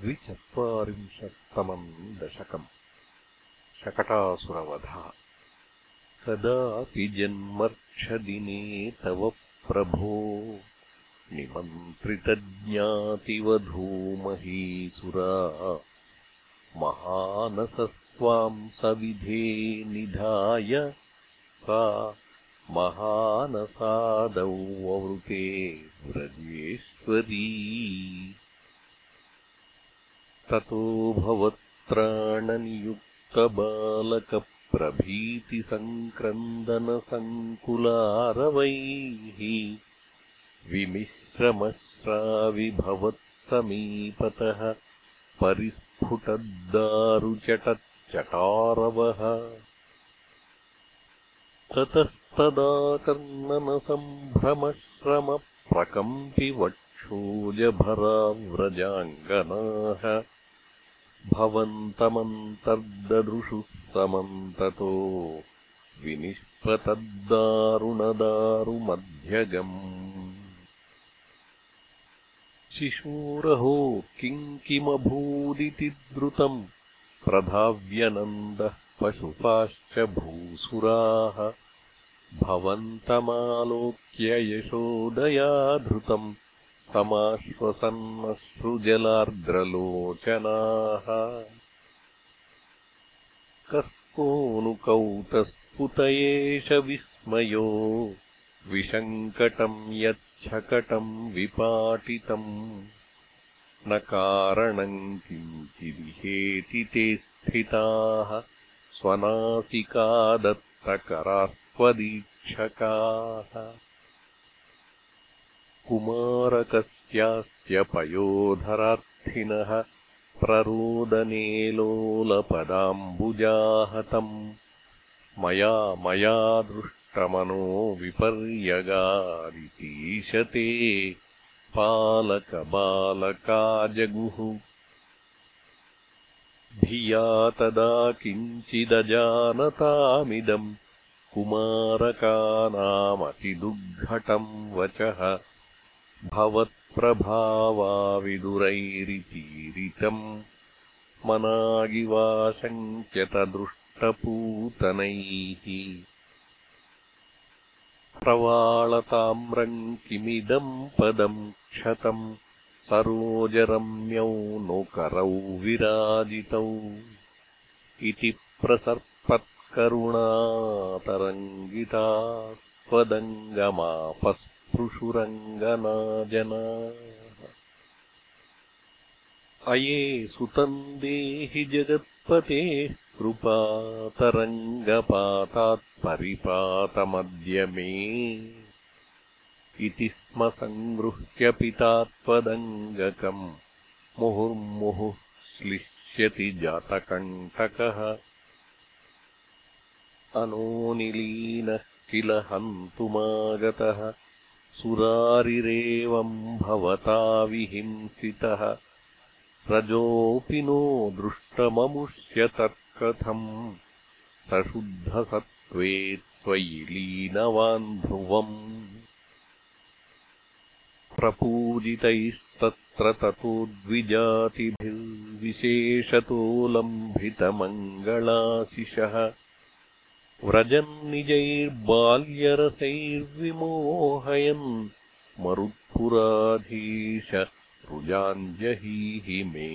द्विचत्वारिंशत्तमम् दशकम्। शकटासुरवधा। कदापि जन्मर्क्षदिने तव प्रभो। निमन्त्रितज्ञातिवधूमहीसुरा। महानसस्त्वाम् सविधे निधाय। सा महानसादौ ववृते व्रजेश्वरी ततो भवत्राणनियुक्तबालकप्रभीतिसङ्क्रन्दनसङ्कुलारवैः विमिश्रमश्राविभवत्समीपतः परिस्फुटद्दारुचटच्चटारवः ततस्तदाकर्णनसम्भ्रमश्रमप्रकम्पि वक्षोजभराव्रजाङ्गनाः भवन्तमन्तर्ददृशुः समन्ततो विनिष्पतद्दारुणदारुमध्यगम्। शिशोरहो किम् किमभूदिति द्रुतम् प्रधाव्यनन्दः पशुपाश्च भूसुराः। भवन्तमालोक्य यशोदया धृतम् समाश्वसन्नश्रुजलार्द्रलोचनाः कस्कोऽनुकौटस्फुत एष विस्मयो विशङ्कटम् यच्छकटम् विपाटितम्। न कारणम् किञ्चिदिहेति ते स्थिताः स्वनासिकादत्तकरास्त्वदीक्षकाः कुमारकस्यास्य पयोधरार्थिनः प्ररोदने लोलपदाम्बुजाहतम् मया मया दृष्टमनो विपर्यगादितीशते पालकबालका जगुः धिया तदा किञ्चिदजानतामिदम्। कुमारकानामतिदुर्घटम् वचः भवत्प्रभावाविदुरैरितीरितम् मनागिवाशङ्क्यतदृष्टपूतनैः प्रवाळताम्रम् किमिदम् पदम् क्षतम् सरोजरम्यौ नोकरौ विराजितौ। इति त्वदङ्गमापस् अये सुतम् देहि जगत्पतेः कृपातरङ्गपातात्परिपातमद्य मे इति स्म सङ्गृह्य पिता त्वदङ्गकम् मुहुर्मुहुः श्लिष्यति जातकण्टकः। अनोनिलीनः किल हन्तुमागतः सुरारिरेवम् भवता विहिंसितः। रजोऽपि नो दृष्टममुष्य तत्कथम् सशुद्धसत्त्वे त्वयि लीनवान् ध्रुवम् प्रपूजितैस्तत्र ततो द्विजातिभिर्विशेषतो लम्भितमङ्गलाशिषः व्रजन्निजैर्बाल्यरसैर्विमोहयन् मरुत्पुराधीश रुजाञ्जहीहि मे